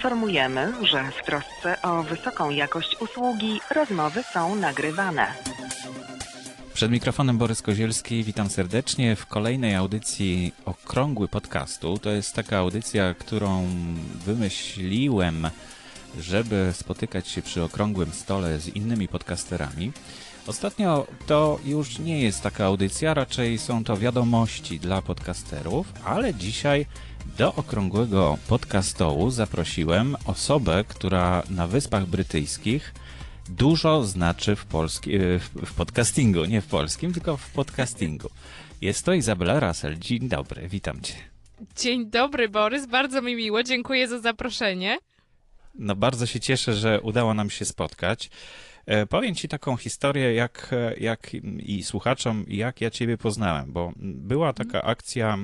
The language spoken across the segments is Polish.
Informujemy, że w trosce o wysoką jakość usługi rozmowy są nagrywane. Przed mikrofonem Borys Kozielski, witam serdecznie w kolejnej audycji Okrągły Podcastu. To jest taka audycja, którą wymyśliłem, żeby spotykać się przy okrągłym stole z innymi podcasterami. Ostatnio to już nie jest taka audycja, raczej są to wiadomości dla podcasterów, ale dzisiaj do okrągłego podcastołu zaprosiłem osobę, która na Wyspach Brytyjskich dużo znaczy w, polski, w podcastingu, nie w polskim, tylko w podcastingu. Jest to Izabela Russell. Dzień dobry, witam cię. Dzień dobry, Borys. Bardzo mi miło. Dziękuję za zaproszenie. No, bardzo się cieszę, że udało nam się spotkać. E, powiem ci taką historię, jak, jak i słuchaczom, jak ja ciebie poznałem, bo była taka akcja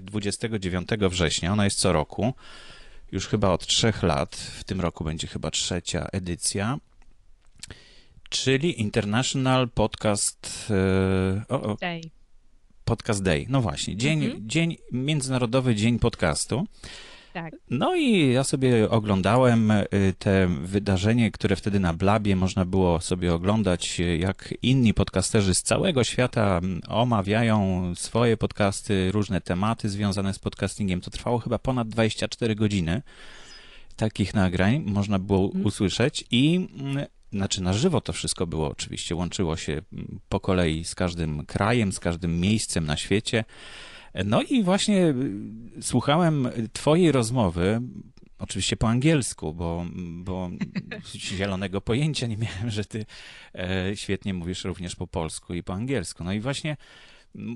29 września, ona jest co roku, już chyba od trzech lat, w tym roku będzie chyba trzecia edycja, czyli International Podcast e, o, o, Day. Podcast Day. No właśnie, dzień, mhm. dzień, Międzynarodowy Dzień Podcastu. Tak. No i ja sobie oglądałem y, te wydarzenie, które wtedy na Blabie można było sobie oglądać, jak inni podcasterzy z całego świata mm, omawiają swoje podcasty, różne tematy związane z podcastingiem. To trwało chyba ponad 24 godziny takich nagrań można było mhm. usłyszeć i mm, znaczy na żywo to wszystko było oczywiście, łączyło się mm, po kolei z każdym krajem, z każdym miejscem na świecie. No i właśnie y, słuchałem Twojej rozmowy, oczywiście po angielsku, bo, bo zielonego pojęcia nie miałem, że Ty e, świetnie mówisz również po polsku i po angielsku. No i właśnie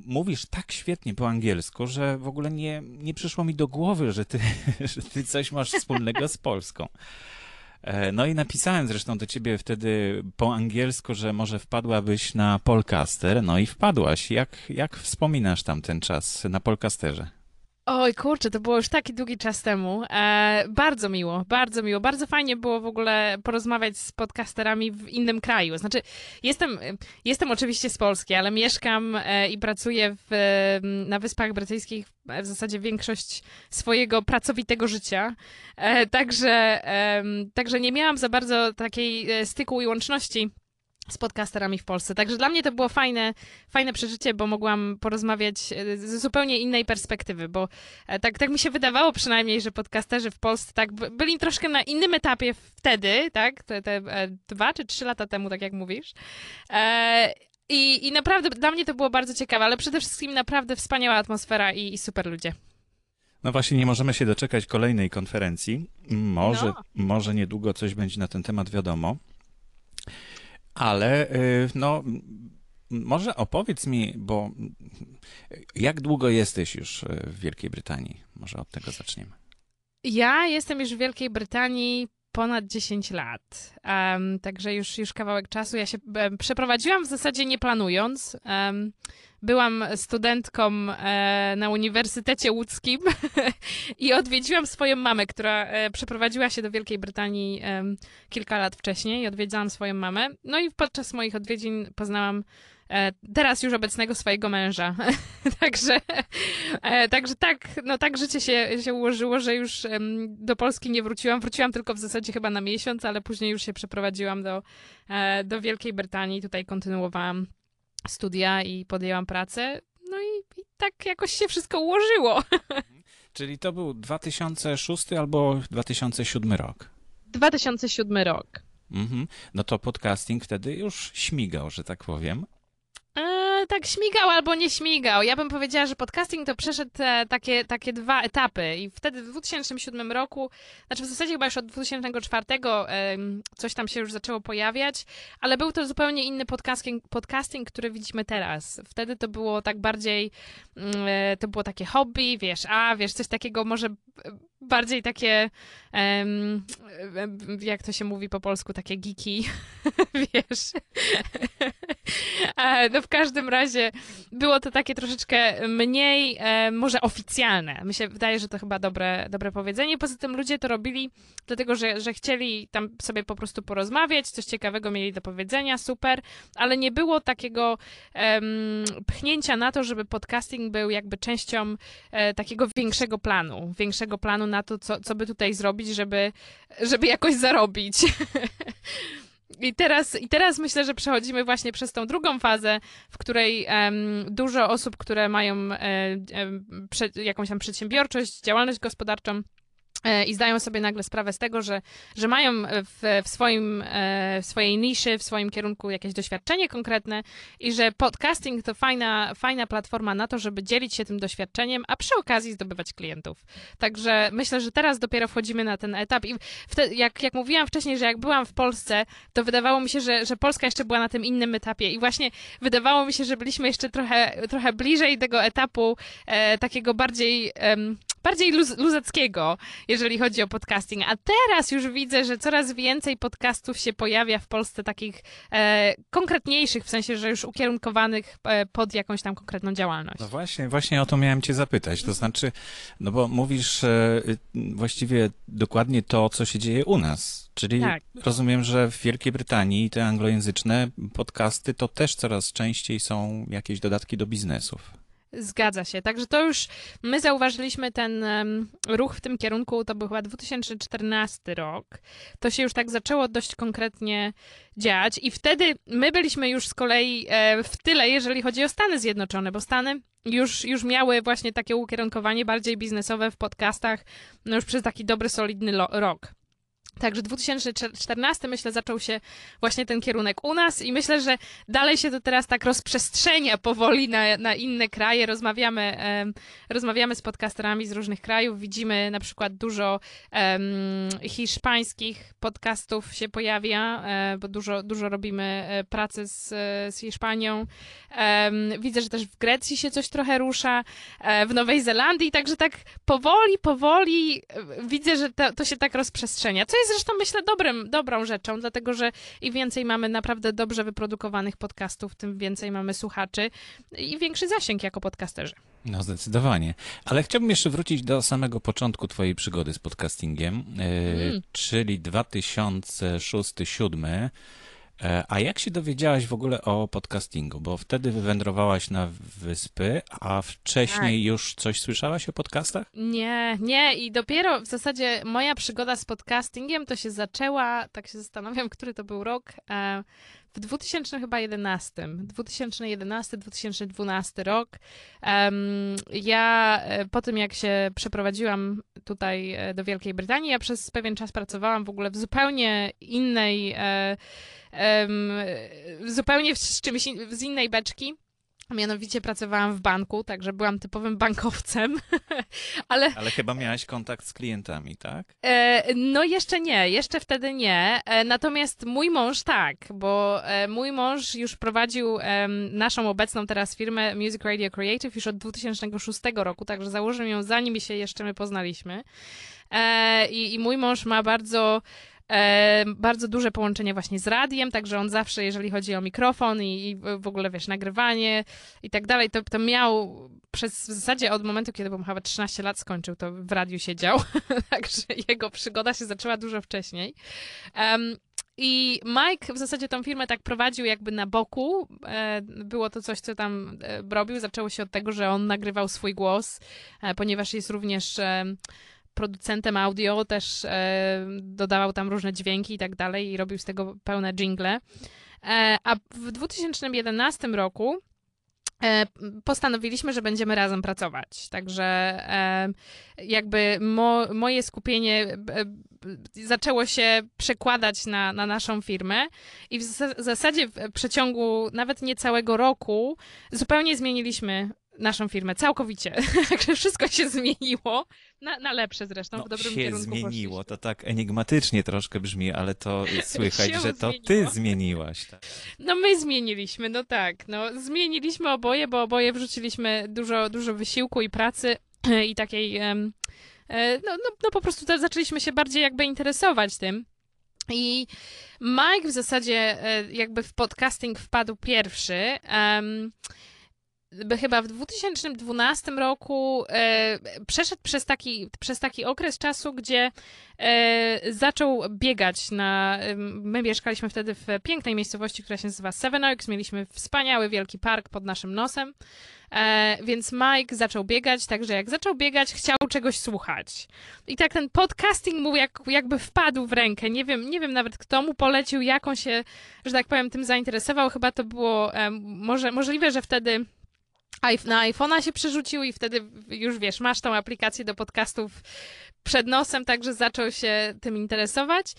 mówisz tak świetnie po angielsku, że w ogóle nie, nie przyszło mi do głowy, że ty, że ty coś masz wspólnego z Polską. E, no i napisałem zresztą do ciebie wtedy po angielsku, że może wpadłabyś na Polcaster, no i wpadłaś. Jak, jak wspominasz tam ten czas na Polcasterze? Oj, kurczę, to było już taki długi czas temu. E, bardzo miło, bardzo miło. Bardzo fajnie było w ogóle porozmawiać z podcasterami w innym kraju. Znaczy, jestem, jestem oczywiście z Polski, ale mieszkam e, i pracuję w, na Wyspach Brytyjskich w zasadzie większość swojego pracowitego życia. E, także, także nie miałam za bardzo takiej e, styku i łączności z podcasterami w Polsce. Także dla mnie to było fajne, fajne przeżycie, bo mogłam porozmawiać e, z zupełnie innej perspektywy, bo e, tak, tak mi się wydawało przynajmniej, że podcasterzy w Polsce tak byli troszkę na innym etapie wtedy, tak, te, te e, dwa czy trzy lata temu, tak jak mówisz. i, I naprawdę dla mnie to było bardzo ciekawe, ale przede wszystkim naprawdę wspaniała atmosfera i, i super ludzie. No właśnie, nie możemy się doczekać kolejnej konferencji. Może, no. może niedługo coś będzie na ten temat wiadomo. Ale y, no, może opowiedz mi, bo jak długo jesteś już w Wielkiej Brytanii? Może od tego zaczniemy. Ja jestem już w Wielkiej Brytanii ponad 10 lat, um, także już, już kawałek czasu. Ja się um, przeprowadziłam w zasadzie nie planując. Um, byłam studentką e, na Uniwersytecie Łódzkim i odwiedziłam swoją mamę, która e, przeprowadziła się do Wielkiej Brytanii kilka lat wcześniej. Odwiedzałam swoją mamę. No i podczas moich odwiedzin poznałam teraz już obecnego swojego męża. także, e, także tak, no tak życie się, się ułożyło, że już do Polski nie wróciłam. Wróciłam tylko w zasadzie chyba na miesiąc, ale później już się przeprowadziłam do, e, do Wielkiej Brytanii. Tutaj kontynuowałam studia i podjęłam pracę. No i, i tak jakoś się wszystko ułożyło. Czyli to był 2006 albo 2007 rok? 2007 rok. Mhm. No to podcasting wtedy już śmigał, że tak powiem Uh, tak śmigał albo nie śmigał. Ja bym powiedziała, że podcasting to przeszedł takie, takie dwa etapy i wtedy w 2007 roku, znaczy w zasadzie chyba już od 2004 coś tam się już zaczęło pojawiać, ale był to zupełnie inny podcasting, podcasting który widzimy teraz. Wtedy to było tak bardziej, mm, e, to było takie hobby, wiesz, a wiesz, coś takiego może bardziej takie, um, jak to się mówi po polsku, takie geeki, wiesz. E, no w każdym razie było to takie troszeczkę mniej, e, może oficjalne. Mi się wydaje, że to chyba dobre, dobre powiedzenie. Poza tym ludzie to robili dlatego, że, że chcieli tam sobie po prostu porozmawiać, coś ciekawego mieli do powiedzenia, super, ale nie było takiego pchnięcia na to, żeby podcasting był jakby częścią e, takiego większego planu, większego planu na to, co, co by tutaj zrobić, żeby, żeby jakoś zarobić. I teraz, I teraz myślę, że przechodzimy właśnie przez tą drugą fazę, w której um, dużo osób, które mają e, e, prze, jakąś tam przedsiębiorczość, działalność gospodarczą, i zdają sobie nagle sprawę z tego, że, że mają w, w, swoim, e, w swojej niszy, w swoim kierunku jakieś doświadczenie konkretne i że podcasting to fajna, fajna platforma na to, żeby dzielić się tym doświadczeniem, a przy okazji zdobywać klientów. Także myślę, że teraz dopiero wchodzimy na ten etap i jak, jak mówiłam wcześniej, że jak byłam w Polsce, to wydawało mi się, że, że Polska jeszcze była na tym innym etapie i właśnie wydawało mi się, że byliśmy jeszcze trochę, trochę bliżej tego etapu e, takiego bardziej... bardziej luz, luzackiego, jeżeli chodzi o podcasting. A teraz już widzę, że coraz więcej podcastów się pojawia w Polsce takich e, konkretniejszych, w sensie, że już ukierunkowanych e, pod jakąś tam konkretną działalność. No właśnie, właśnie o to miałem cię zapytać. To znaczy, no bo mówisz e, właściwie dokładnie to, co się dzieje u nas. Czyli tak. rozumiem, że w Wielkiej Brytanii te anglojęzyczne podcasty to też coraz częściej są jakieś dodatki do biznesów. Zgadza się. Także to już my zauważyliśmy ten um, ruch w tym kierunku, to był chyba 2014 rok. To się już tak zaczęło dość konkretnie dziać i wtedy my byliśmy już z kolei e, w tyle, jeżeli chodzi o Stany Zjednoczone, bo Stany już, już miały właśnie takie ukierunkowanie bardziej biznesowe w podcastach no już przez taki dobry, solidny rok. Także 2014 myślę zaczął się właśnie ten kierunek u nas i myślę, że dalej się to teraz tak rozprzestrzenia powoli na, na inne kraje. Rozmawiamy, e, rozmawiamy z podcasterami z różnych krajów, widzimy na przykład dużo e, hiszpańskich podcastów się pojawia, e, bo dużo, dużo robimy e, pracy z, z Hiszpanią. widzę, że też w Grecji się coś trochę rusza, e, w Nowej Zelandii, także tak powoli, powoli widzę, że to, to się tak rozprzestrzenia, co jest zresztą myślę dobrym, dobrą rzeczą, dlatego że im więcej mamy naprawdę dobrze wyprodukowanych podcastów, tym więcej mamy słuchaczy i większy zasięg jako podcasterzy. No zdecydowanie. Ale chciałbym jeszcze wrócić do samego początku twojej przygody z podcastingiem, mm. czyli 2006-2007. E, a jak się dowiedziałaś w ogóle o podcastingu? Bo wtedy wywędrowałaś na wyspy, a wcześniej tak. już coś słyszałaś o podcastach? Nie, nie. I dopiero w zasadzie moja przygoda z podcastingiem to się zaczęła, tak się zastanawiam, który to był rok, e, w 2011, 2011-2012 rok. Ja e, po tym, jak się przeprowadziłam tutaj do Wielkiej Brytanii, ja przez pewien czas pracowałam w ogóle w zupełnie innej um, zupełnie z czymś, z innej beczki. Mianowicie pracowałam w banku, także byłam typowym bankowcem, ale... Ale chyba miałaś kontakt z klientami, tak? E, no jeszcze nie, jeszcze wtedy nie. E, natomiast mój mąż tak, bo e, mój mąż już prowadził naszą obecną teraz firmę Music Radio Creative już od 2006 roku, także założył ją zanim się jeszcze my poznaliśmy. I, I mój mąż ma bardzo E, bardzo duże połączenie właśnie z radiem, także on zawsze, jeżeli chodzi o mikrofon i, i w ogóle, wiesz, nagrywanie i tak dalej, to, to miał przez w zasadzie od momentu, kiedy był chyba 13 lat skończył, to w radiu siedział, także jego przygoda się zaczęła dużo wcześniej. Um, i Mike w zasadzie tą firmę tak prowadził jakby na boku. E, było to coś, co tam e, robił. Zaczęło się od tego, że on nagrywał swój głos, e, ponieważ jest również producentem audio, też e, dodawał tam różne dźwięki i tak dalej i robił z tego pełne jingle. E, a w 2011 roku e, postanowiliśmy, że będziemy razem pracować. Także jakby mo, moje skupienie zaczęło się przekładać na, na naszą firmę i w zasadzie w przeciągu nawet niecałego roku zupełnie zmieniliśmy naszą firmę całkowicie. Także wszystko się zmieniło. Na, na lepsze zresztą, no, w dobrym się kierunku zmieniło, poszliśmy. to tak enigmatycznie troszkę brzmi, ale to słychać, że to zmieniło. ty zmieniłaś. Tak. No my zmieniliśmy, no tak. No, zmieniliśmy oboje, bo oboje wrzuciliśmy dużo, dużo wysiłku i pracy i takiej... Um, no, no, no po prostu zaczęliśmy się bardziej jakby interesować tym. I Mike w zasadzie e, jakby w podcasting wpadł pierwszy. Um, chyba w 2012 roku e, przeszedł przez taki, przez taki okres czasu, gdzie e, zaczął biegać na. My mieszkaliśmy wtedy w pięknej miejscowości, która się nazywa Seven Oaks. Mieliśmy wspaniały wielki park pod naszym nosem. E, więc Mike zaczął biegać, także jak zaczął biegać, chciał czegoś słuchać. I tak ten podcasting mu jak, jakby wpadł w rękę. Nie wiem, nie wiem nawet kto mu polecił, jak on się, że tak powiem, tym zainteresował. Chyba to było może, możliwe, że wtedy na iPhone'a się przerzucił i wtedy już wiesz, masz tą aplikację do podcastów przed nosem, także zaczął się tym interesować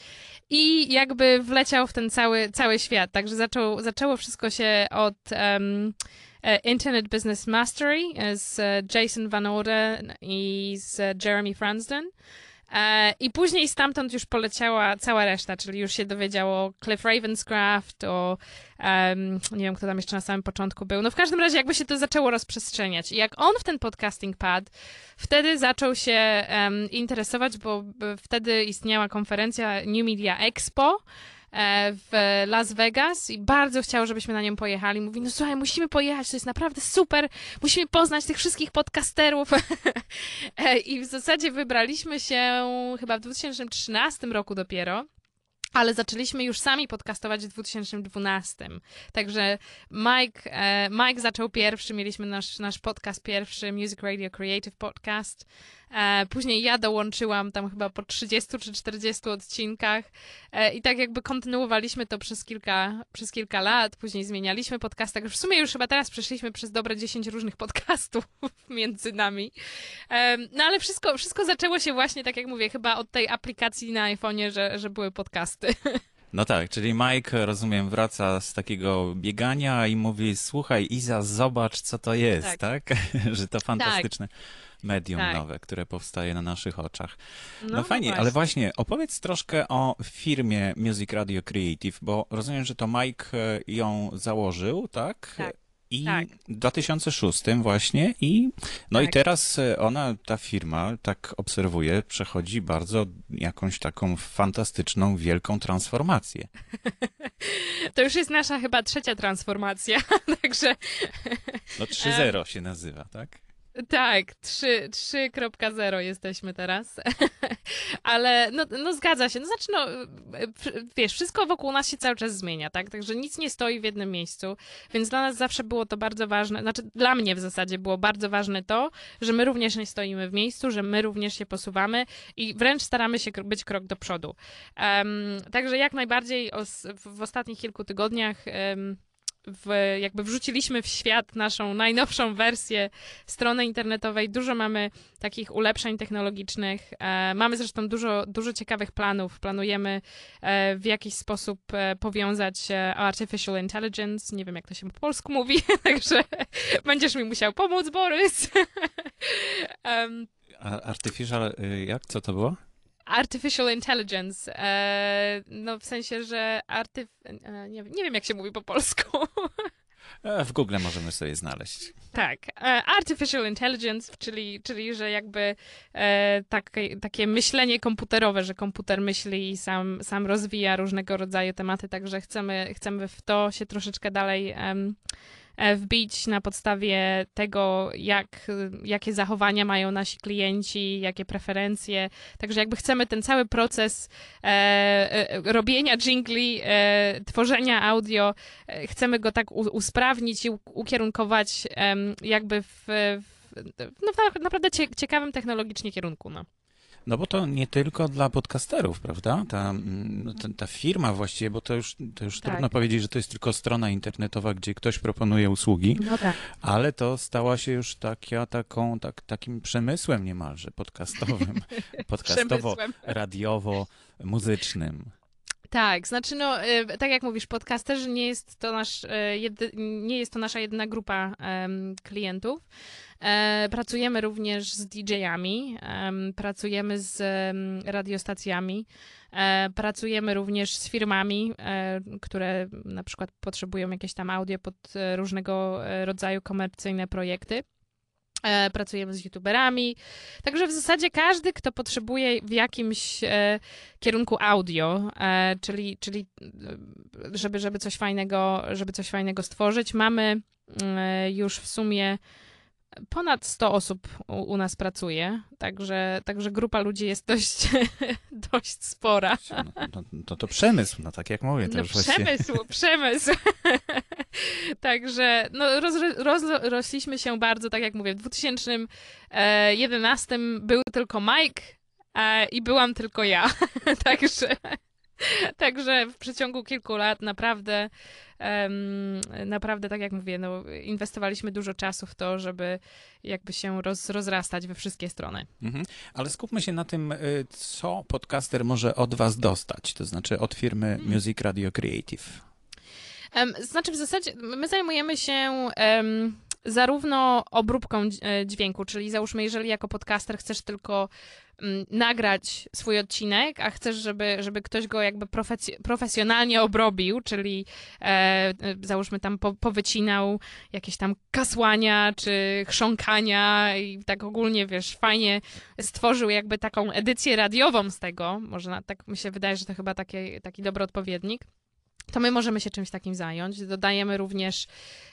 i jakby wleciał w ten cały, cały świat. Także zaczął, zaczęło wszystko się od e, Internet Business Mastery e, z e, Jason Van Orden i z Jeremy Fransden. E, I później stamtąd już poleciała cała reszta, czyli już się dowiedział o Cliff Ravenscraft, o em, nie wiem, kto tam jeszcze na samym początku był. No w każdym razie jakby się to zaczęło rozprzestrzeniać. I jak on w ten podcasting padł, wtedy zaczął się em, interesować, bo wtedy istniała konferencja New Media Expo, w Las Vegas i bardzo chciał, żebyśmy na nią pojechali. Mówi, no słuchaj, musimy pojechać, to jest naprawdę super, musimy poznać tych wszystkich podcasterów. E, I w zasadzie wybraliśmy się chyba w 2013 roku dopiero. Ale zaczęliśmy już sami podcastować w 2012. Także Mike, e, Mike zaczął pierwszy, mieliśmy nasz, nasz podcast pierwszy, Music Radio Creative Podcast. E, później ja dołączyłam tam chyba po 30 czy 40 odcinkach e, i tak jakby kontynuowaliśmy to przez kilka, przez kilka lat. Później zmienialiśmy podcast. Tak w sumie już chyba teraz przeszliśmy przez dobre 10 różnych podcastów między nami. Em, No ale wszystko, wszystko zaczęło się właśnie, tak jak mówię, chyba od tej aplikacji na iPhone'ie, że, że były podcasty. No tak, czyli Mike, rozumiem, wraca z takiego biegania i mówi, słuchaj Iza, zobacz co to jest, tak? Że to fantastyczne medium Tak. nowe, które powstaje na naszych oczach. No, No, fajnie, ale właśnie opowiedz troszkę o firmie Music Radio Creative, bo rozumiem, że to Mike e, ją założył, tak? Tak, I tak. w 2006 właśnie i no i Tak. teraz e, ona, ta firma, tak obserwuję, przechodzi bardzo jakąś taką fantastyczną, wielką transformację. To już jest nasza chyba trzecia transformacja, także No 3.0 się nazywa, tak? Tak, 3 3.0 jesteśmy teraz. Ale no, no zgadza się. No znaczy, no, wiesz, wszystko wokół nas się cały czas zmienia, tak? Także nic nie stoi w jednym miejscu, więc dla nas zawsze było to bardzo ważne, znaczy dla mnie w zasadzie było bardzo ważne to, że my również nie stoimy w miejscu, że my również się posuwamy i wręcz staramy się być krok do przodu. Em, także jak najbardziej os, w, ostatnich kilku tygodniach em, w, jakby wrzuciliśmy w świat naszą najnowszą wersję strony internetowej. Dużo mamy takich ulepszeń technologicznych. E, mamy zresztą dużo, dużo ciekawych planów. Planujemy e, w jakiś sposób e, powiązać e, artificial intelligence. Nie wiem, jak to się po polsku mówi, także będziesz mi musiał pomóc, Borys. A artificial, y, jak? Co to było? Artificial intelligence. E, no w sensie, że artyf... E, nie, nie wiem, jak się mówi po polsku. E, W Google możemy sobie znaleźć. Tak, artificial intelligence, czyli, czyli że jakby e, takie, takie myślenie komputerowe, że komputer myśli i sam, sam rozwija różnego rodzaju tematy, także chcemy, chcemy w to się troszeczkę dalej em, wbić na podstawie tego, jak, jakie zachowania mają nasi klienci, jakie preferencje. Także jakby chcemy ten cały proces e, e, robienia jingli, e, tworzenia audio, e, chcemy go tak usprawnić i ukierunkować jakby w, w no, na- naprawdę cie, ciekawym technologicznie kierunku. No. No bo to nie tylko dla podcasterów, prawda? Ta, mm, no, ta, ta firma właściwie, bo to już, to już Tak. trudno powiedzieć, że to jest tylko strona internetowa, gdzie ktoś proponuje usługi, no tak. ale to stała się już takia, taką, tak, takim przemysłem niemalże podcastowym, podcastowo, Przemysłem. radiowo, muzycznym. Tak, znaczy no, y, tak jak mówisz, podcasterzy nie jest to nasz, y, nie jest to nasza jedyna grupa klientów. E, pracujemy również z DJ-ami, em, pracujemy z radiostacjami, e, pracujemy również z firmami, e, które na przykład potrzebują jakieś tam audio pod różnego rodzaju komercyjne projekty. E, pracujemy z youtuberami. Także w zasadzie każdy, kto potrzebuje w jakimś e, kierunku audio, e, czyli, czyli e, żeby, żeby coś fajnego, żeby coś fajnego stworzyć, mamy e, już w sumie ponad 100 osób u, u nas pracuje, także, także grupa ludzi jest dość, dość spora. No, no, to, to przemysł, no tak jak mówię. To No już właściwie... przemysł, przemysł. Także no, roz, rozrośliśmy się bardzo, tak jak mówię, w 2011 był tylko Mike e, i byłam tylko ja. Także, także w przeciągu kilku lat naprawdę, naprawdę, tak jak mówię, no, inwestowaliśmy dużo czasu w to, żeby jakby się roz, rozrastać we wszystkie strony. Mhm. Ale skupmy się na tym, y, co podcaster może od was dostać, to znaczy od firmy Hmm. Music Radio Creative. Znaczy, w zasadzie my zajmujemy się em, zarówno obróbką e, dźwięku, czyli załóżmy, jeżeli jako podcaster chcesz tylko mm, nagrać swój odcinek, a chcesz, żeby, żeby ktoś go jakby profesjonalnie obrobił, czyli e, e, załóżmy tam po, powycinał jakieś tam kasłania czy chrząkania i tak ogólnie, wiesz, fajnie stworzył jakby taką edycję radiową z tego, może na, tak mi się wydaje, że to chyba taki, taki dobry odpowiednik to my możemy się czymś takim zająć. Dodajemy również,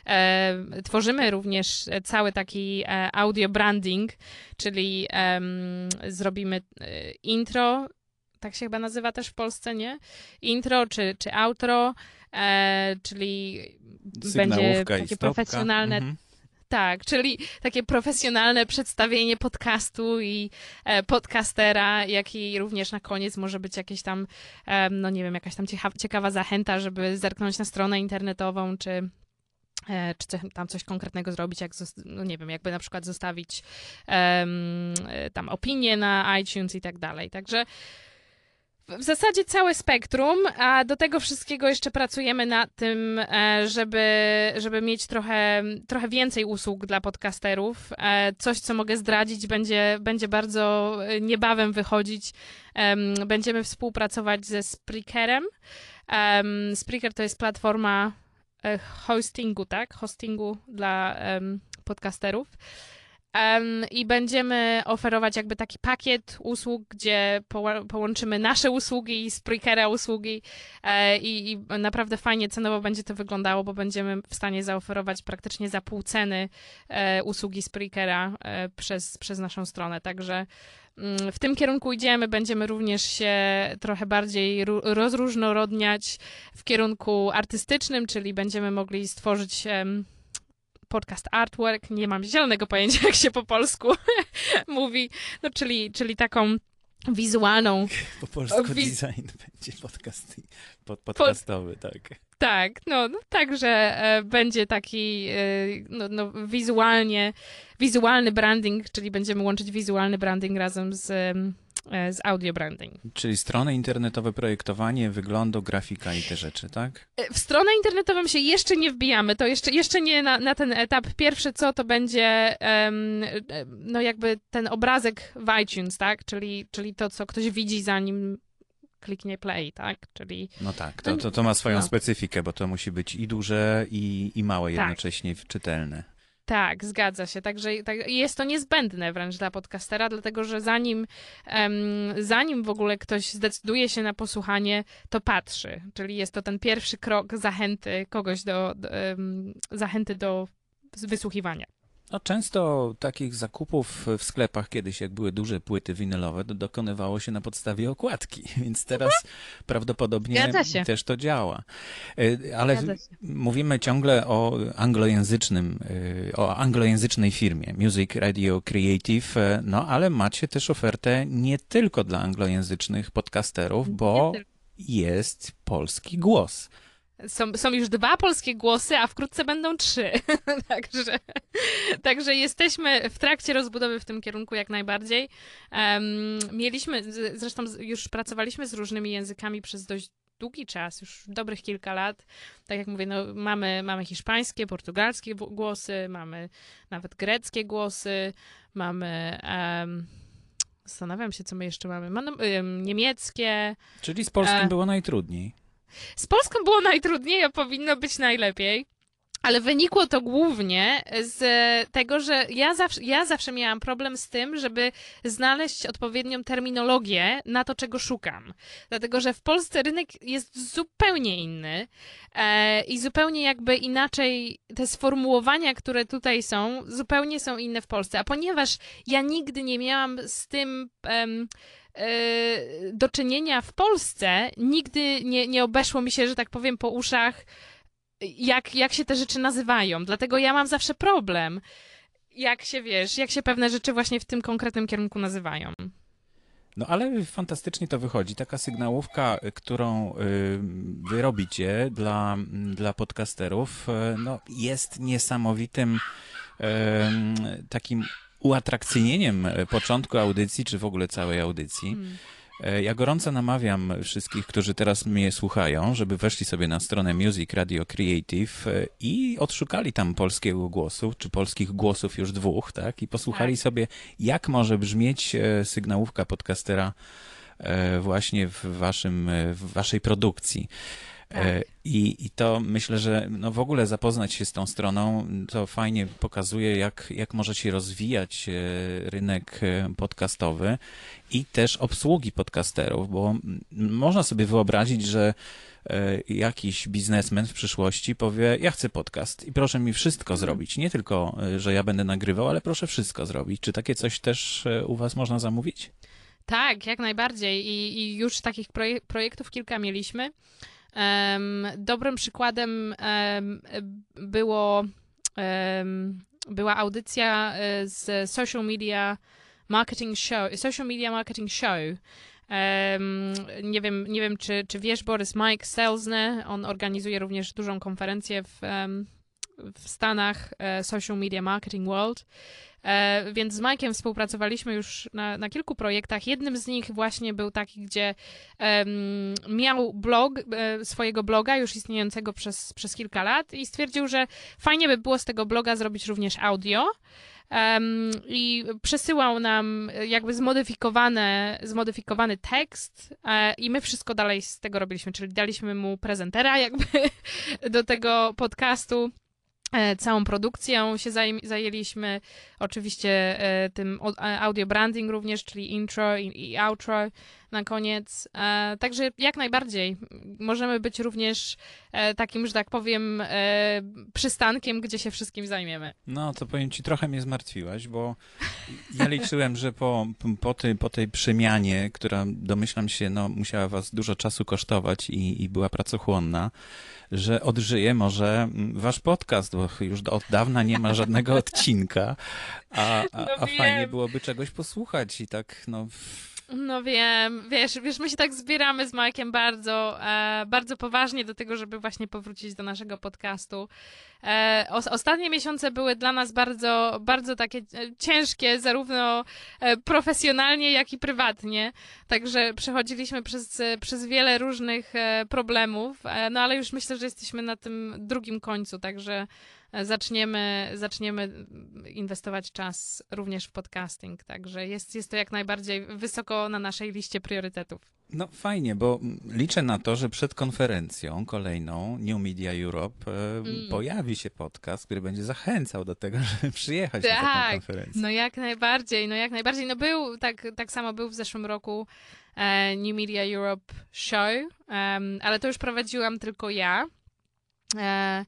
e, tworzymy również cały taki e, audio branding, czyli em, zrobimy e, intro, tak się chyba nazywa też w Polsce, nie? Intro czy, czy outro, e, czyli będzie takie profesjonalne Mhm. Tak, czyli takie profesjonalne przedstawienie podcastu i e, podcastera, jak i również na koniec może być jakieś tam, em, no nie wiem, jakaś tam ciekawa, ciekawa zachęta, żeby zerknąć na stronę internetową, czy, e, czy tam coś konkretnego zrobić, jak, no nie wiem, jakby na przykład zostawić e, tam opinię na iTunes i tak dalej. Także w zasadzie całe spektrum, a do tego wszystkiego jeszcze pracujemy nad tym, e, żeby, żeby mieć trochę, trochę więcej usług dla podcasterów. E, Coś, co mogę zdradzić, będzie, będzie bardzo e, niebawem wychodzić. Em, Będziemy współpracować ze Spreakerem. Em, Spreaker to jest platforma hostingu, tak? Hostingu dla podcasterów. Em, I będziemy oferować jakby taki pakiet usług, gdzie połączymy nasze usługi i Spreakera usługi e, i, i naprawdę fajnie cenowo będzie to wyglądało, bo będziemy w stanie zaoferować praktycznie za pół ceny e, usługi Spreakera e, przez, przez naszą stronę. Także mm, w tym kierunku idziemy, będziemy również się trochę bardziej rozróżnorodniać w kierunku artystycznym, czyli będziemy mogli stworzyć podcast artwork, nie mam zielonego pojęcia, jak się po polsku mówi, no, czyli, czyli taką wizualną, Po polsku wi- design będzie podcast, pod, podcastowy, tak. tak, no, no także e, będzie taki e, no, no, wizualnie, wizualny branding, czyli będziemy łączyć wizualny branding razem z, e, z audio branding. Czyli strony internetowe, projektowanie, wyglądu, grafika i te rzeczy, tak? E, W stronę internetową się jeszcze nie wbijamy, to jeszcze, jeszcze nie na, na ten etap. Pierwsze co, to będzie e, no jakby ten obrazek w iTunes, tak? Czyli, czyli to, co ktoś widzi zanim kliknie play, tak? Czyli No tak, to, to, to ma swoją No. specyfikę, bo to musi być i duże, i, i małe Tak. jednocześnie czytelne. Tak, zgadza się. Także tak, jest to niezbędne wręcz dla podcastera, dlatego że zanim, em, zanim w ogóle ktoś zdecyduje się na posłuchanie, to patrzy. Czyli jest to ten pierwszy krok zachęty kogoś do, do em, zachęty do wysłuchiwania. No, często takich zakupów w sklepach kiedyś, jak były duże płyty winylowe, to dokonywało się na podstawie okładki, więc teraz prawdopodobnie też to działa. Y, Ale mówimy ciągle o anglojęzycznym, y, o anglojęzycznej firmie Music Radio Creative, y, no ale macie też ofertę nie tylko dla anglojęzycznych podcasterów, bo jest polski głos. Są, są już dwa polskie głosy, a wkrótce będą trzy. także, także jesteśmy w trakcie rozbudowy w tym kierunku jak najbardziej. Em, mieliśmy, zresztą już pracowaliśmy z różnymi językami przez dość długi czas, już dobrych kilka lat. Tak jak mówię, no, mamy, mamy hiszpańskie, portugalskie głosy, mamy nawet greckie głosy, mamy. em, zastanawiam się, co my jeszcze mamy. mamy em, niemieckie. Czyli z polskim E. było najtrudniej. Z Polską było najtrudniej, a powinno być najlepiej. ale wynikło to głównie z tego, że ja zawsze, ja zawsze miałam problem z tym, żeby znaleźć odpowiednią terminologię na to, czego szukam. Dlatego, że w Polsce rynek jest zupełnie inny e, i zupełnie jakby inaczej te sformułowania, które tutaj są, zupełnie są inne w Polsce. A ponieważ ja nigdy nie miałam z tym. em, do czynienia w Polsce, nigdy nie, nie obeszło mi się, że tak powiem, po uszach jak, jak się te rzeczy nazywają. Dlatego ja mam zawsze problem, jak się wiesz, jak się pewne rzeczy właśnie w tym konkretnym kierunku nazywają. No ale fantastycznie to wychodzi. Taka sygnałówka, którą y, wy robicie dla, dla podcasterów, y, no, jest niesamowitym y, takim uatrakcyjnieniem y, początku audycji, czy w ogóle całej audycji. Hmm. E, Ja gorąco namawiam wszystkich, którzy teraz mnie słuchają, żeby weszli sobie na stronę Music Radio Creative e, i odszukali tam polskiego głosu, czy polskich głosów już dwóch, tak? I posłuchali Tak. sobie, jak może brzmieć e, sygnałówka podcastera e, właśnie w, waszym, e, w waszej produkcji. E, Tak. I, I to myślę, że no w ogóle zapoznać się z tą stroną, to fajnie pokazuje, jak, jak może się rozwijać e, rynek e, podcastowy i też obsługi podcasterów, bo można sobie wyobrazić, że jakiś biznesmen w przyszłości powie, ja chcę podcast i proszę mi wszystko zrobić. Nie tylko, że ja będę nagrywał, ale proszę wszystko zrobić. Czy takie coś też u was można zamówić? Tak, jak najbardziej. I, i już takich proje- projektów kilka mieliśmy. Dobrym przykładem em, było, była audycja e, z Social Media Marketing Show, Social Media Marketing Show. Em, nie wiem, nie wiem czy, czy wiesz, Borys Mike Selzny, on organizuje również dużą konferencję w, em, w Stanach e, Social Media Marketing World. E, Więc z Mike'iem współpracowaliśmy już na, na kilku projektach. Jednym z nich właśnie był taki, gdzie em, miał blog, e, swojego bloga, już istniejącego przez, przez kilka lat i stwierdził, że fajnie by było z tego bloga zrobić również audio. Em, I przesyłał nam jakby zmodyfikowane, zmodyfikowany tekst i my wszystko dalej z tego robiliśmy, czyli daliśmy mu prezentera jakby do tego podcastu. E, Całą produkcją się zajm- zajęliśmy, oczywiście e, tym e, audio branding również, czyli intro i, i outro na koniec. Także jak najbardziej możemy być również takim, że tak powiem, przystankiem, gdzie się wszystkim zajmiemy. No, to powiem ci, trochę mnie zmartwiłaś, bo ja liczyłem, że po, po, tej, po tej przemianie, która domyślam się, no, musiała was dużo czasu kosztować i, i była pracochłonna, że odżyje może mm, wasz podcast, bo już od dawna nie ma żadnego odcinka, a, a, No a fajnie byłoby czegoś posłuchać i tak, no... No wiem, wiesz, wiesz, my się tak zbieramy z Majkiem bardzo, e, bardzo poważnie do tego, żeby właśnie powrócić do naszego podcastu. E, os- ostatnie miesiące były dla nas bardzo, bardzo takie e, ciężkie, zarówno e, profesjonalnie, jak i prywatnie. Także przechodziliśmy przez, przez wiele różnych e, problemów, no ale już myślę, że jesteśmy na tym drugim końcu, także zaczniemy, zaczniemy inwestować czas również w podcasting. Także jest, jest to jak najbardziej wysoko na naszej liście priorytetów. No fajnie, bo liczę na to, że przed konferencją kolejną New Media Europe e, Mm. pojawi się podcast, który będzie zachęcał do tego, żeby przyjechać na taką Tak, konferencję. No jak najbardziej, no jak najbardziej. No był, tak, tak samo był w zeszłym roku e, New Media Europe Show, ale to już prowadziłam tylko ja. E,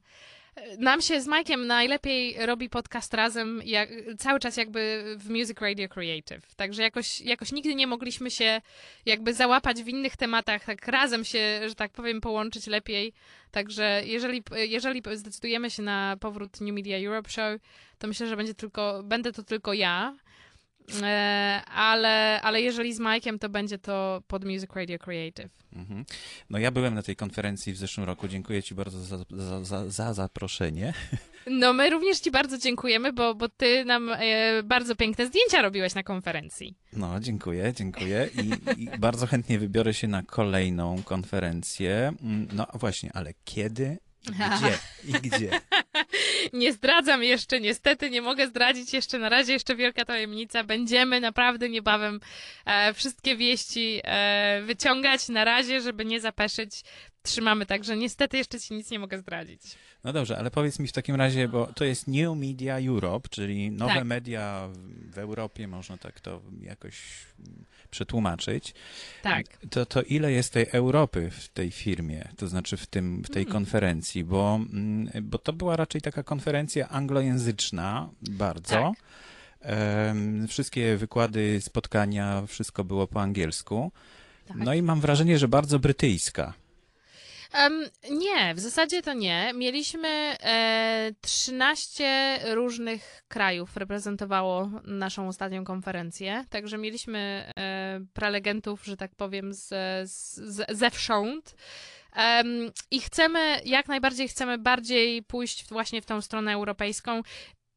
nam się z Mike'iem najlepiej robi podcast razem, jak, cały czas jakby w Music Radio Creative. Także jakoś, jakoś nigdy nie mogliśmy się jakby załapać w innych tematach, tak razem się, że tak powiem, połączyć lepiej. Także jeżeli, jeżeli zdecydujemy się na powrót New Media Europe Show, to myślę, że będzie tylko, będę to tylko ja. E, ale, ale jeżeli z Mike'iem, to będzie to pod Music Radio Creative. Mhm. No ja byłem na tej konferencji w zeszłym roku. Dziękuję Ci bardzo za, za, za, za zaproszenie. No my również Ci bardzo dziękujemy, bo, bo Ty nam e, bardzo piękne zdjęcia robiłeś na konferencji. No, dziękuję, dziękuję I, i bardzo chętnie wybiorę się na kolejną konferencję. Mm, No właśnie, ale kiedy gdzie? I gdzie? Nie zdradzam jeszcze, niestety nie mogę zdradzić jeszcze na razie, jeszcze wielka tajemnica. Będziemy naprawdę niebawem e, wszystkie wieści e, wyciągać na razie, żeby nie zapeszyć. Trzymamy, także niestety jeszcze Ci nic nie mogę zdradzić. No dobrze, ale powiedz mi w takim razie, bo to jest New Media Europe, czyli nowe Tak. media w- Europie, można tak to jakoś przetłumaczyć. Tak. To, to ile jest tej Europy w tej firmie, to znaczy w, tym, w tej Hmm. konferencji, bo, mm, bo to była raczej taka konferencja anglojęzyczna bardzo. Tak. Wszystkie wykłady, spotkania, wszystko było po angielsku. Tak. No i mam wrażenie, że bardzo brytyjska. Em, nie, w zasadzie to nie. Mieliśmy e, 13 różnych krajów reprezentowało naszą ostatnią konferencję, także mieliśmy e, prelegentów, że tak powiem, z, z, z, zewsząd. Em, I chcemy, jak najbardziej chcemy bardziej pójść właśnie w tą stronę europejską.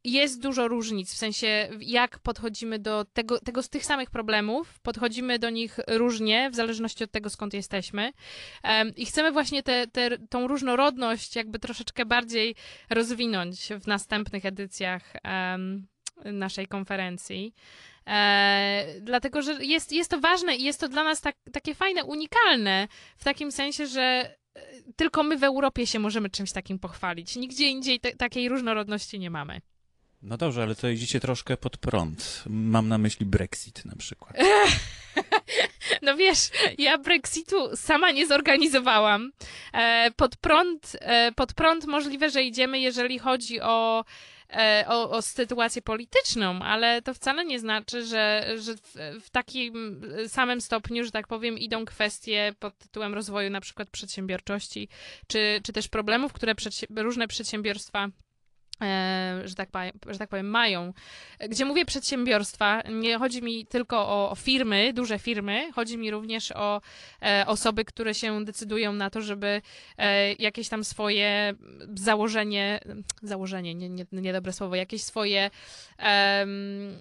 Jest dużo różnic, w sensie jak podchodzimy do tego, tego z tych samych problemów, podchodzimy do nich różnie, w zależności od tego, skąd jesteśmy. Em, I chcemy właśnie tę te, tą różnorodność jakby troszeczkę bardziej rozwinąć w następnych edycjach em, naszej konferencji. E, dlatego, że jest, jest to ważne i jest to dla nas tak, takie fajne, unikalne, w takim sensie, że e, tylko my w Europie się możemy czymś takim pochwalić. Nigdzie indziej te, takiej różnorodności nie mamy. No dobrze, ale to idziecie troszkę pod prąd. Mam na myśli Brexit na przykład. No wiesz, ja Brexitu sama nie zorganizowałam. E, pod, prąd, e, pod prąd możliwe, że idziemy, jeżeli chodzi o, e, o, o sytuację polityczną, ale to wcale nie znaczy, że, że w, w takim samym stopniu, że tak powiem, idą kwestie pod tytułem rozwoju na przykład przedsiębiorczości, czy, czy też problemów, które przedsi- różne przedsiębiorstwa że tak, powiem, że tak powiem, mają. Gdzie mówię przedsiębiorstwa, nie chodzi mi tylko o, firmy, duże firmy, chodzi mi również o e, osoby, które się decydują na to, żeby e, jakieś tam swoje założenie, założenie, nie, nie, niedobre słowo, jakieś swoje em,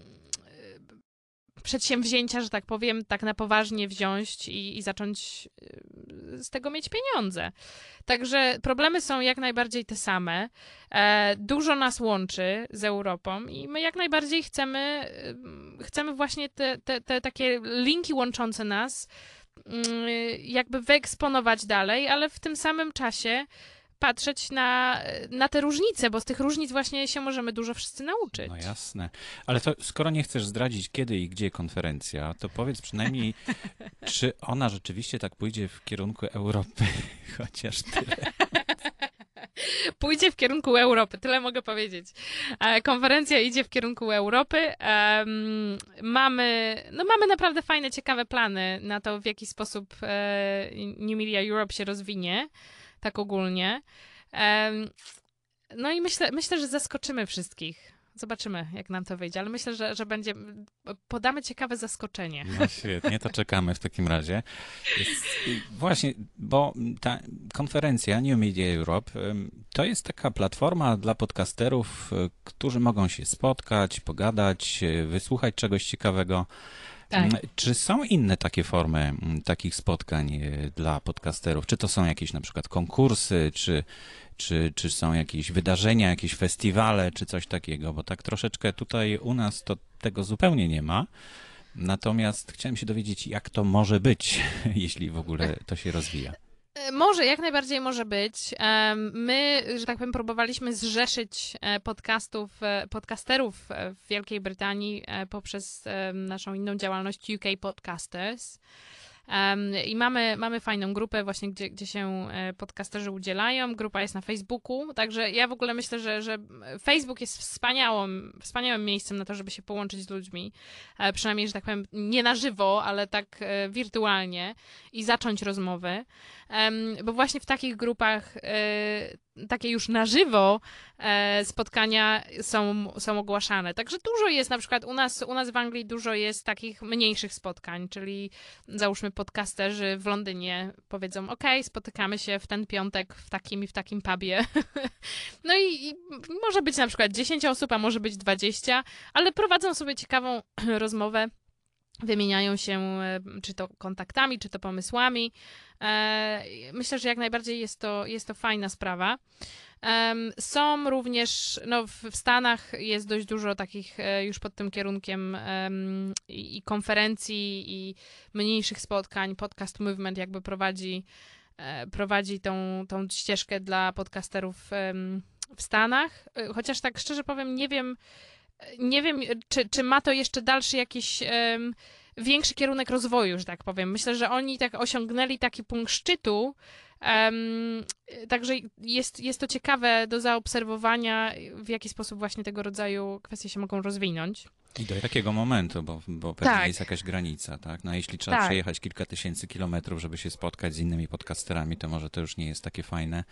przedsięwzięcia, że tak powiem, tak na poważnie wziąć i, i zacząć y, z tego mieć pieniądze. Także problemy są jak najbardziej te same. E, dużo nas łączy z Europą i my jak najbardziej chcemy, y, chcemy właśnie te, te, te takie linki łączące nas y, jakby wyeksponować dalej, ale w tym samym czasie patrzeć na, na te różnice, bo z tych różnic właśnie się możemy dużo wszyscy nauczyć. No jasne. Ale to skoro nie chcesz zdradzić kiedy i gdzie konferencja, to powiedz przynajmniej, czy ona rzeczywiście tak pójdzie w kierunku Europy, chociaż tyle. Pójdzie w kierunku Europy, tyle mogę powiedzieć. E, Konferencja idzie w kierunku Europy. Mamy, no mamy naprawdę fajne, ciekawe plany na to, w jaki sposób e, New Media Europe się rozwinie, tak ogólnie. No i myślę, myślę, że zaskoczymy wszystkich. Zobaczymy, jak nam to wyjdzie, ale myślę, że, że będzie, podamy ciekawe zaskoczenie. No świetnie, to czekamy w takim razie. Właśnie, bo ta konferencja New Media Europe to jest taka platforma dla podcasterów, którzy mogą się spotkać, pogadać, e, wysłuchać czegoś ciekawego. Tak. Mm, Czy są inne takie formy mm, takich spotkań e, dla podcasterów? Czy to są jakieś na przykład konkursy, czy, czy, czy są jakieś wydarzenia, jakieś festiwale, czy coś takiego? Bo tak troszeczkę tutaj u nas to tego zupełnie nie ma. Natomiast chciałem się dowiedzieć, jak to może być, jeśli w ogóle to się rozwija. E, Może, jak najbardziej może być. My, że tak powiem, próbowaliśmy zrzeszyć e, podcastów, e, podcasterów w Wielkiej Brytanii poprzez naszą inną działalność UK Podcasters. Em, I mamy, mamy fajną grupę właśnie, gdzie, gdzie się e, podcasterzy udzielają. Grupa jest na Facebooku, także ja w ogóle myślę, że, że Facebook jest wspaniałym, wspaniałym miejscem na to, żeby się połączyć z ludźmi. E, Przynajmniej, że tak powiem, nie na żywo, ale tak e, wirtualnie i zacząć rozmowy. Bo właśnie w takich grupach, e, takie już na żywo e, spotkania są, są ogłaszane. Także dużo jest, na przykład u nas, u nas w Anglii dużo jest takich mniejszych spotkań, czyli załóżmy podcasterzy w Londynie powiedzą, ok, spotykamy się w ten piątek w takim i w takim pubie. no i, i może być na przykład 10 osób, a może być 20, ale prowadzą sobie ciekawą rozmowę wymieniają się e, czy to kontaktami, czy to pomysłami. E, Myślę, że jak najbardziej jest to, jest to fajna sprawa. Są również, no w Stanach jest dość dużo takich e, już pod tym kierunkiem em, i konferencji, i mniejszych spotkań. Podcast Movement jakby prowadzi prowadzi tą, tą ścieżkę dla podcasterów w Stanach. Chociaż tak szczerze powiem, nie wiem, nie wiem, czy, czy ma to jeszcze dalszy jakiś em, większy kierunek rozwoju, że tak powiem. Myślę, że oni tak osiągnęli taki punkt szczytu, em, także jest, jest to ciekawe do zaobserwowania, w jaki sposób właśnie tego rodzaju kwestie się mogą rozwinąć. I do jakiego momentu, bo, bo pewnie Tak. jest jakaś granica, tak? No jeśli trzeba Tak. przejechać kilka tysięcy kilometrów, żeby się spotkać z innymi podcasterami, to może to już nie jest takie fajne.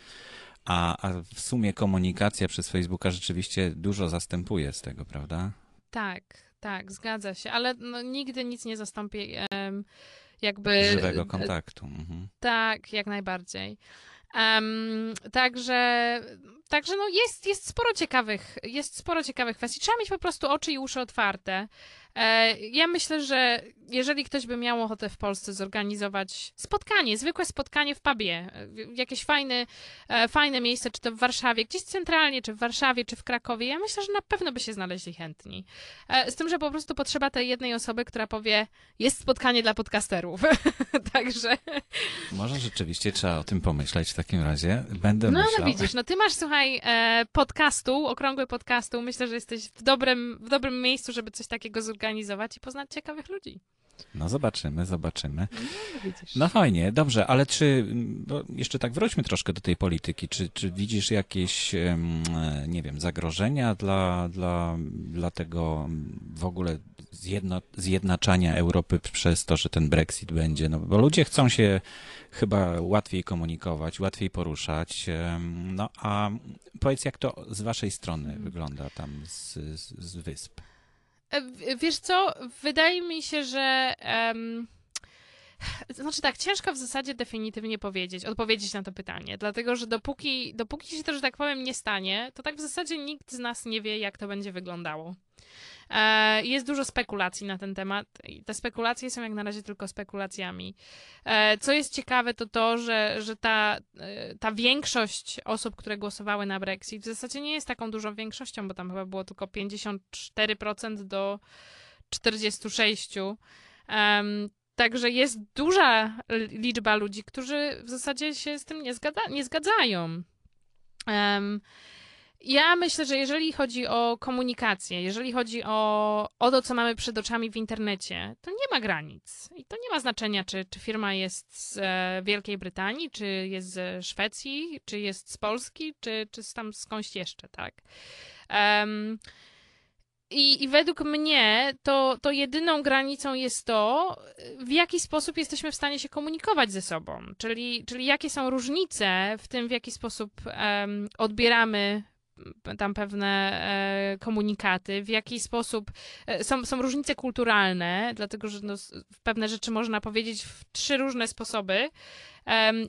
A, a w sumie komunikacja przez Facebooka rzeczywiście dużo zastępuje z tego, prawda? Tak, tak, zgadza się, ale no, nigdy nic nie zastąpi jakby... Żywego kontaktu. Mhm. Tak, jak najbardziej. Em, także, także no jest, jest sporo ciekawych, jest sporo ciekawych kwestii. Trzeba mieć po prostu oczy i uszy otwarte. E, ja myślę, że jeżeli ktoś by miał ochotę w Polsce zorganizować spotkanie, zwykłe spotkanie w pubie, e, w- jakieś fajne, e, fajne miejsce, czy to w Warszawie, gdzieś centralnie, czy w Warszawie, czy w Krakowie, ja myślę, że na pewno by się znaleźli chętni. Z tym, że po prostu potrzeba tej jednej osoby, która powie, jest spotkanie dla podcasterów. Także Może rzeczywiście trzeba o tym pomyśleć w takim razie. Będę No, myślał. no widzisz, no ty masz, słuchaj, e, podcastu, okrągły podcastu. Myślę, że jesteś w dobrym, w dobrym miejscu, żeby coś takiego zorganizować i poznać ciekawych ludzi. No zobaczymy, zobaczymy. No widzisz. No fajnie, dobrze, ale czy, jeszcze tak wróćmy troszkę do tej polityki, czy, czy widzisz jakieś, nie wiem, zagrożenia dla, dla, dla tego w ogóle zjedno, zjednaczania Europy przez to, że ten Brexit będzie? No bo ludzie chcą się chyba łatwiej komunikować, łatwiej poruszać, no a powiedz, jak to z waszej strony wygląda tam z, z wysp? Wiesz co, wydaje mi się, że... em, Znaczy tak, ciężko w zasadzie definitywnie powiedzieć, odpowiedzieć na to pytanie, dlatego że dopóki, dopóki się to, że tak powiem, nie stanie, to tak w zasadzie nikt z nas nie wie, jak to będzie wyglądało. E, Jest dużo spekulacji na ten temat i te spekulacje są jak na razie tylko spekulacjami. E, Co jest ciekawe, to to, że, że ta, e, ta większość osób, które głosowały na Brexit, w zasadzie nie jest taką dużą większością, bo tam chyba było tylko 54% do 46%. Em, Także jest duża liczba ludzi, którzy w zasadzie się z tym nie, zgadza, nie zgadzają. Ja myślę, że jeżeli chodzi o komunikację, jeżeli chodzi o, o to, co mamy przed oczami w internecie, to nie ma granic. I to nie ma znaczenia, czy, czy firma jest z e, Wielkiej Brytanii, czy jest ze Szwecji, czy jest z Polski, czy, czy z tam skądś jeszcze, tak? Em, i, I według mnie to, to jedyną granicą jest to, w jaki sposób jesteśmy w stanie się komunikować ze sobą. Czyli, czyli jakie są różnice w tym, w jaki sposób em, odbieramy tam pewne e, komunikaty, w jaki sposób e, są, są różnice kulturalne, dlatego że no, pewne rzeczy można powiedzieć w trzy różne sposoby.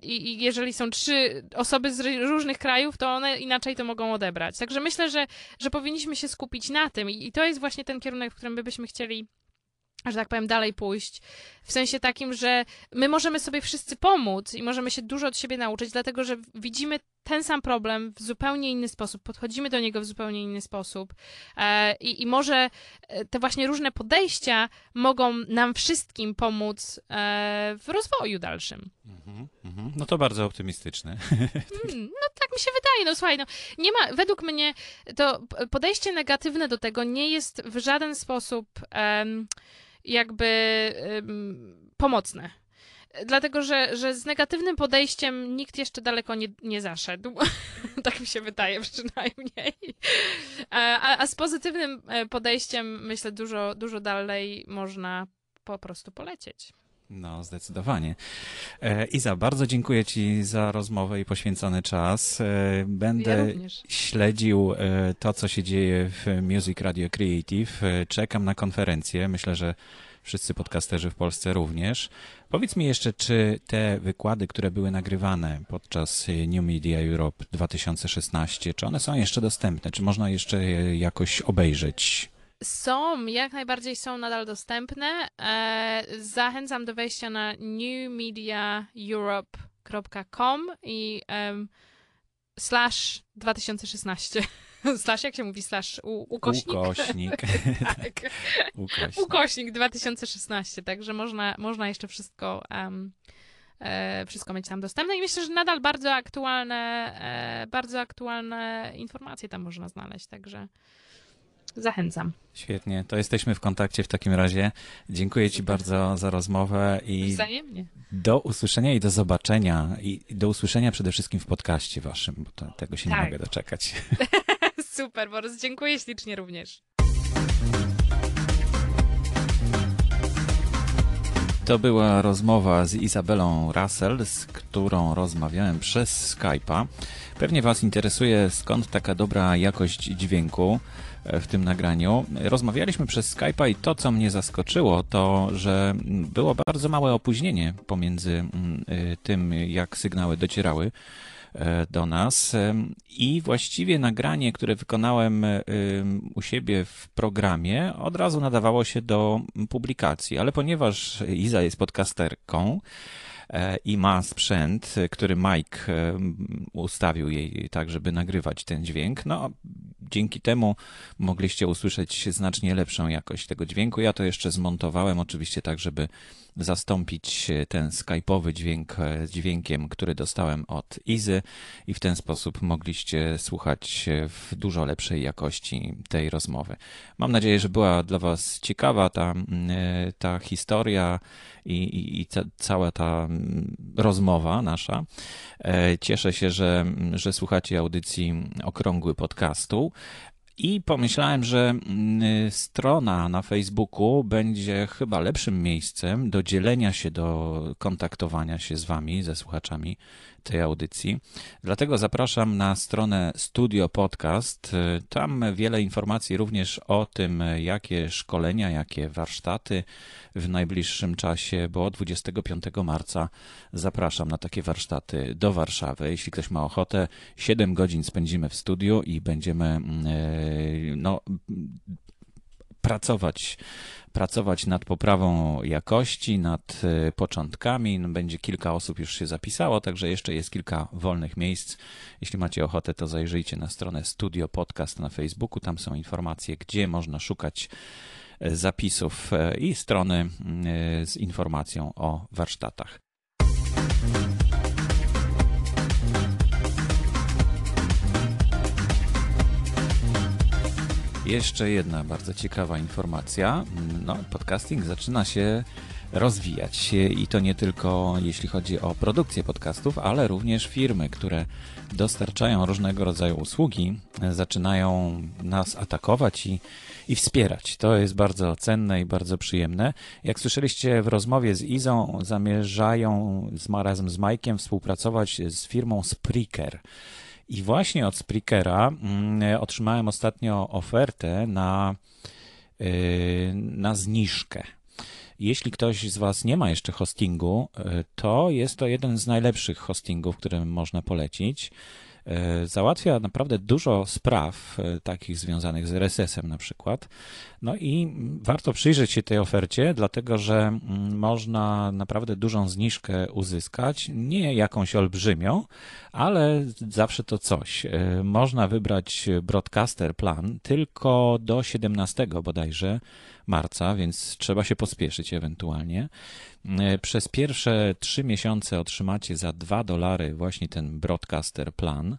I, jeżeli są trzy osoby z różnych krajów, to one inaczej to mogą odebrać. Także myślę, że że powinniśmy się skupić na tym i, i to jest właśnie ten kierunek, w którym my byśmy chcieli że tak powiem, dalej pójść. W sensie takim, że my możemy sobie wszyscy pomóc i możemy się dużo od siebie nauczyć, dlatego że widzimy ten sam problem w zupełnie inny sposób, podchodzimy do niego w zupełnie inny sposób. E, i, I może e, te właśnie różne podejścia mogą nam wszystkim pomóc e, w rozwoju dalszym. Mhm, mhm. No to bardzo optymistyczne. Hmm, no tak mi się wydaje, no słuchaj, no nie ma, według mnie to podejście negatywne do tego nie jest w żaden sposób em, jakby pomocne. Dlatego, że, że z negatywnym podejściem nikt jeszcze daleko nie, nie zaszedł. tak mi się wydaje przynajmniej. A, a z pozytywnym e, podejściem myślę dużo, dużo dalej można po prostu polecieć. No, zdecydowanie. E, Iza, bardzo dziękuję Ci za rozmowę i poświęcony czas. E, Ja Będę również. śledził e, to, co się dzieje w Music Radio Creative. Czekam na konferencję. Myślę, że wszyscy podcasterzy w Polsce również. Powiedz mi jeszcze, czy te wykłady, które były nagrywane podczas New Media Europe 2016, czy one są jeszcze dostępne? Czy można jeszcze je jakoś obejrzeć? Są, jak najbardziej są nadal dostępne. E, zachęcam do wejścia na newmediaeurope.com i em, slash 2016. slash, jak się mówi slash? U, ukośnik? Ukośnik. tak. Ukośnik. Ukośnik 2016, także można, można jeszcze wszystko em, e, wszystko mieć tam dostępne i myślę, że nadal bardzo aktualne, e, bardzo aktualne informacje tam można znaleźć, także zachęcam. Świetnie, to jesteśmy w kontakcie w takim razie. Dziękuję Ci bardzo za rozmowę i Wzajemnie. do usłyszenia i do zobaczenia. I do usłyszenia przede wszystkim w podcaście Waszym, bo to, tego się nie Tak. mogę doczekać. Super, Borys, dziękuję ślicznie również. To była rozmowa z Izabelą Russell, z którą rozmawiałem przez Skype'a. Pewnie Was interesuje, skąd taka dobra jakość dźwięku w tym nagraniu. Rozmawialiśmy przez Skype'a i to, co mnie zaskoczyło, to, że było bardzo małe opóźnienie pomiędzy mm, y, tym, jak sygnały docierały e, do nas em, i właściwie nagranie, które wykonałem em, u siebie w programie, od razu nadawało się do publikacji, ale ponieważ Iza jest podcasterką i ma sprzęt, e, który Mike e, ustawił jej tak, żeby nagrywać ten dźwięk, no dzięki temu mogliście usłyszeć znacznie lepszą jakość tego dźwięku. Ja to jeszcze zmontowałem oczywiście tak, żeby zastąpić ten skype'owy dźwięk e, dźwiękiem, który dostałem od Izy i w ten sposób mogliście słuchać w dużo lepszej jakości tej rozmowy. Mam nadzieję, że była dla Was ciekawa ta, e, ta historia i, i, i ca, cała ta rozmowa nasza. E, Cieszę się, że, że słuchacie audycji Okrągły Podcastu. I pomyślałem, że mm, strona na Facebooku będzie chyba lepszym miejscem do dzielenia się, do kontaktowania się z Wami, ze słuchaczami tej audycji. Dlatego zapraszam na stronę Studio Podcast. Tam wiele informacji również o tym, jakie szkolenia, jakie warsztaty w najbliższym czasie, bo 25 marca zapraszam na takie warsztaty do Warszawy. Jeśli ktoś ma ochotę, 7 godzin spędzimy w studiu i będziemy mm, e, no, pracować, pracować nad poprawą jakości, nad e, początkami. No, będzie kilka osób już się zapisało, także jeszcze jest kilka wolnych miejsc. Jeśli macie ochotę, to zajrzyjcie na stronę Studio Podcast na Facebooku. Tam są informacje, gdzie można szukać e, zapisów e, i strony z informacją o warsztatach. Jeszcze jedna bardzo ciekawa informacja. No, podcasting zaczyna się rozwijać i to nie tylko jeśli chodzi o produkcję podcastów, ale również firmy, które dostarczają różnego rodzaju usługi, zaczynają nas atakować i, i wspierać. To jest bardzo cenne i bardzo przyjemne. Jak słyszeliście w rozmowie z Izą, zamierzają z, razem z Majkiem współpracować z firmą Spreaker. I właśnie od Spreakera mm, otrzymałem ostatnio ofertę na, yy, na zniżkę. Jeśli ktoś z Was nie ma jeszcze hostingu, yy, to jest to jeden z najlepszych hostingów, który można polecić. Yy, Załatwia naprawdę dużo spraw, yy, takich związanych z RSS-em na przykład. No i warto przyjrzeć się tej ofercie, dlatego że mm, można naprawdę dużą zniżkę uzyskać. Nie jakąś olbrzymią, ale zawsze to coś. E, Można wybrać Broadcaster Plan tylko do 17 bodajże marca, więc trzeba się pospieszyć ewentualnie. E, Przez pierwsze trzy miesiące otrzymacie za 2 dolary właśnie ten Broadcaster Plan,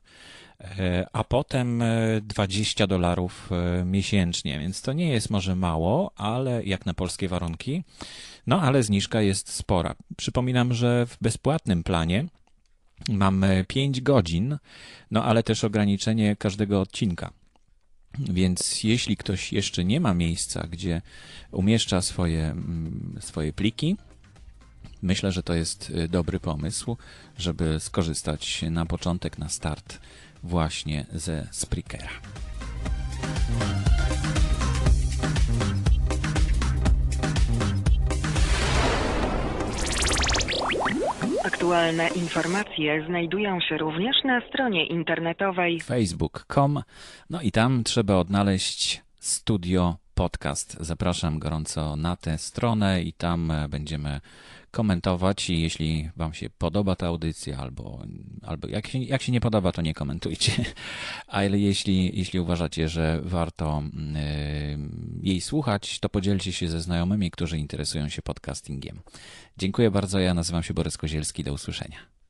e, a potem e, 20 dolarów e, miesięcznie, więc to nie jest może mało, ale jak na polskie warunki, no ale zniżka jest spora. Przypominam, że w bezpłatnym planie Mamy 5 godzin, no ale też ograniczenie każdego odcinka. Więc jeśli ktoś jeszcze nie ma miejsca, gdzie umieszcza swoje, mm, swoje pliki, myślę, że to jest y, dobry pomysł, żeby skorzystać na początek, na start właśnie ze Spreakera. Aktualne informacje znajdują się również na stronie internetowej facebook.com, no i tam trzeba odnaleźć Studio podcast. Zapraszam gorąco na tę stronę i tam e, będziemy komentować i jeśli wam się podoba ta audycja albo, albo jak, się, jak się nie podoba, to nie komentujcie, ale jeśli, jeśli uważacie, że warto y, jej słuchać, to podzielcie się ze znajomymi, którzy interesują się podcastingiem. Dziękuję bardzo, ja nazywam się Borys Kozielski, do usłyszenia.